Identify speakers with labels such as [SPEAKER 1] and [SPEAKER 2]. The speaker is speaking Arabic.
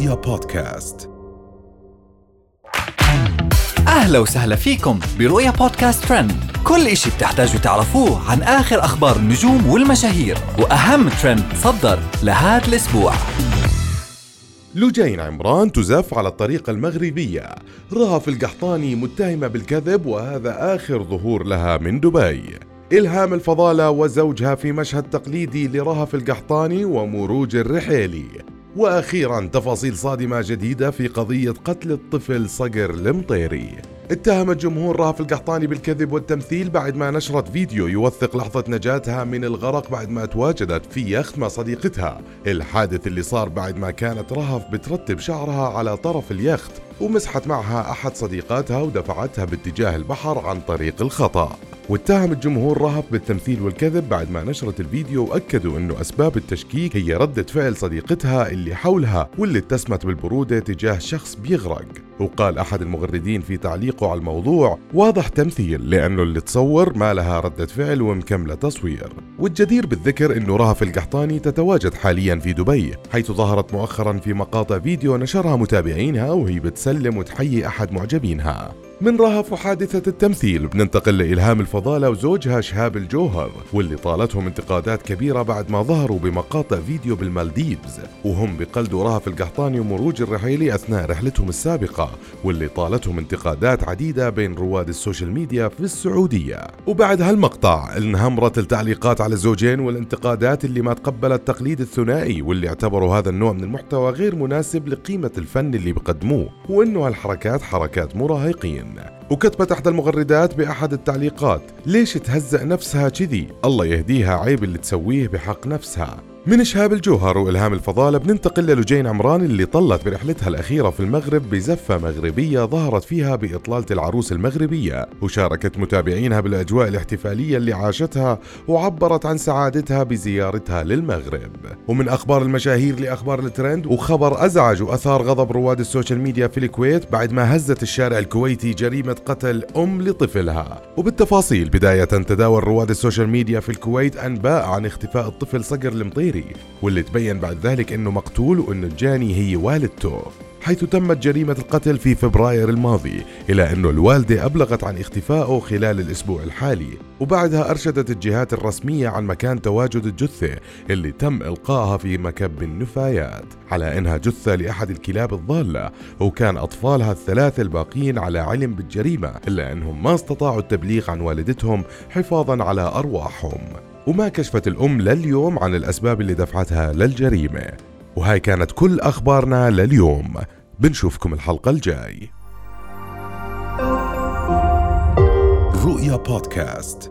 [SPEAKER 1] رؤيا بودكاست.
[SPEAKER 2] أهلا وسهلا فيكم برؤيا بودكاست ترند. كل إشي بتحتاجوا تعرفوه عن آخر أخبار النجوم والمشاهير وأهم ترند صدر لهذا الأسبوع.
[SPEAKER 1] لجين عمران تزف على الطريقة المغربية. رهف القحطاني متهمة بالكذب وهذا آخر ظهور لها من دبي. إلهام الفضالة وزوجها في مشهد تقليدي لرهف القحطاني ومروج الرحيلي. وأخيرا تفاصيل صادمة جديدة في قضية قتل الطفل صقر المطيري. اتهم الجمهور رهف القحطاني بالكذب والتمثيل بعد ما نشرت فيديو يوثق لحظة نجاتها من الغرق بعد ما تواجدت في يخت مع صديقتها. الحادث اللي صار بعد ما كانت رهف بترتب شعرها على طرف اليخت ومسحت معها أحد صديقاتها ودفعتها باتجاه البحر عن طريق الخطأ. واتهم الجمهور رهف بالتمثيل والكذب بعد ما نشرت الفيديو وأكدوا إنه أسباب التشكيك هي ردة فعل صديقتها اللي حولها واللي اتسمت بالبرودة تجاه شخص بيغرق. وقال أحد المغردين في تعليقه على الموضوع واضح تمثيل لأنه اللي تصور ما لها ردة فعل ومكملة تصوير. والجدير بالذكر إنه رهف القحطاني تتواجد حاليا في دبي حيث ظهرت مؤخرا في مقاطع فيديو نشرها متابعينها وهي بتسلم وتحيي أحد معجبينها. من رهف وحادثة التمثيل. بننتقل لإلهام الفضالة وزوجها شهاب الجوهر واللي طالتهم انتقادات كبيرة بعد ما ظهروا بمقاطع فيديو بالمالديفز. وهم بقلدوا رهف القحطاني ومروج الرحيلي أثناء رحلتهم السابقة واللي طالتهم انتقادات عديدة بين رواد ال social media في السعودية. وبعد هالمقطع انهمرت التعليقات على الزوجين والانتقادات اللي ما تقبلت تقليد الثنائي واللي اعتبروا هذا النوع من المحتوى غير مناسب لقيمة الفن اللي بقدموه وإنه هالحركات حركات مراهقين. وكتبت احدى المغردات بأحد التعليقات ليش تهزأ نفسها كذي؟ الله يهديها عيب اللي تسويه بحق نفسها. من شهاب الجوهر وإلهام الفضالة بننتقل للجين عمران اللي طلت برحلتها الأخيرة في المغرب بزفة مغربية ظهرت فيها بإطلالة العروس المغربية وشاركت متابعينها بالأجواء الاحتفالية اللي عاشتها وعبرت عن سعادتها بزيارتها للمغرب. ومن أخبار المشاهير لأخبار الترند وخبر أزعج وأثار غضب رواد ال social media في الكويت بعد ما هزت الشارع الكويتي جريمة قتل أم لطفلها. وبالتفاصيل بداية تداول رواد ال social media في الكويت أنباء عن اختفاء الطفل صقر المطيري واللي تبين بعد ذلك إنه مقتول وان الجاني هي والدته. حيث تمت جريمة القتل في فبراير الماضي إلى أنه الوالدة أبلغت عن اختفائه خلال الأسبوع الحالي. وبعدها أرشدت الجهات الرسمية عن مكان تواجد الجثة اللي تم إلقائها في مكب النفايات. على أنها جثة لأحد الكلاب الضالة وكان أطفالها الثلاثة الباقين على علم بالجريمة إلا أنهم ما استطاعوا التبليغ عن والدتهم حفاظا على أرواحهم. وما كشفت الأم لليوم عن الأسباب اللي دفعتها للجريمة. وهاي كانت كل أخبارنا لليوم. بنشوفكم الحلقة الجاي.
[SPEAKER 3] رؤيا بودكاست.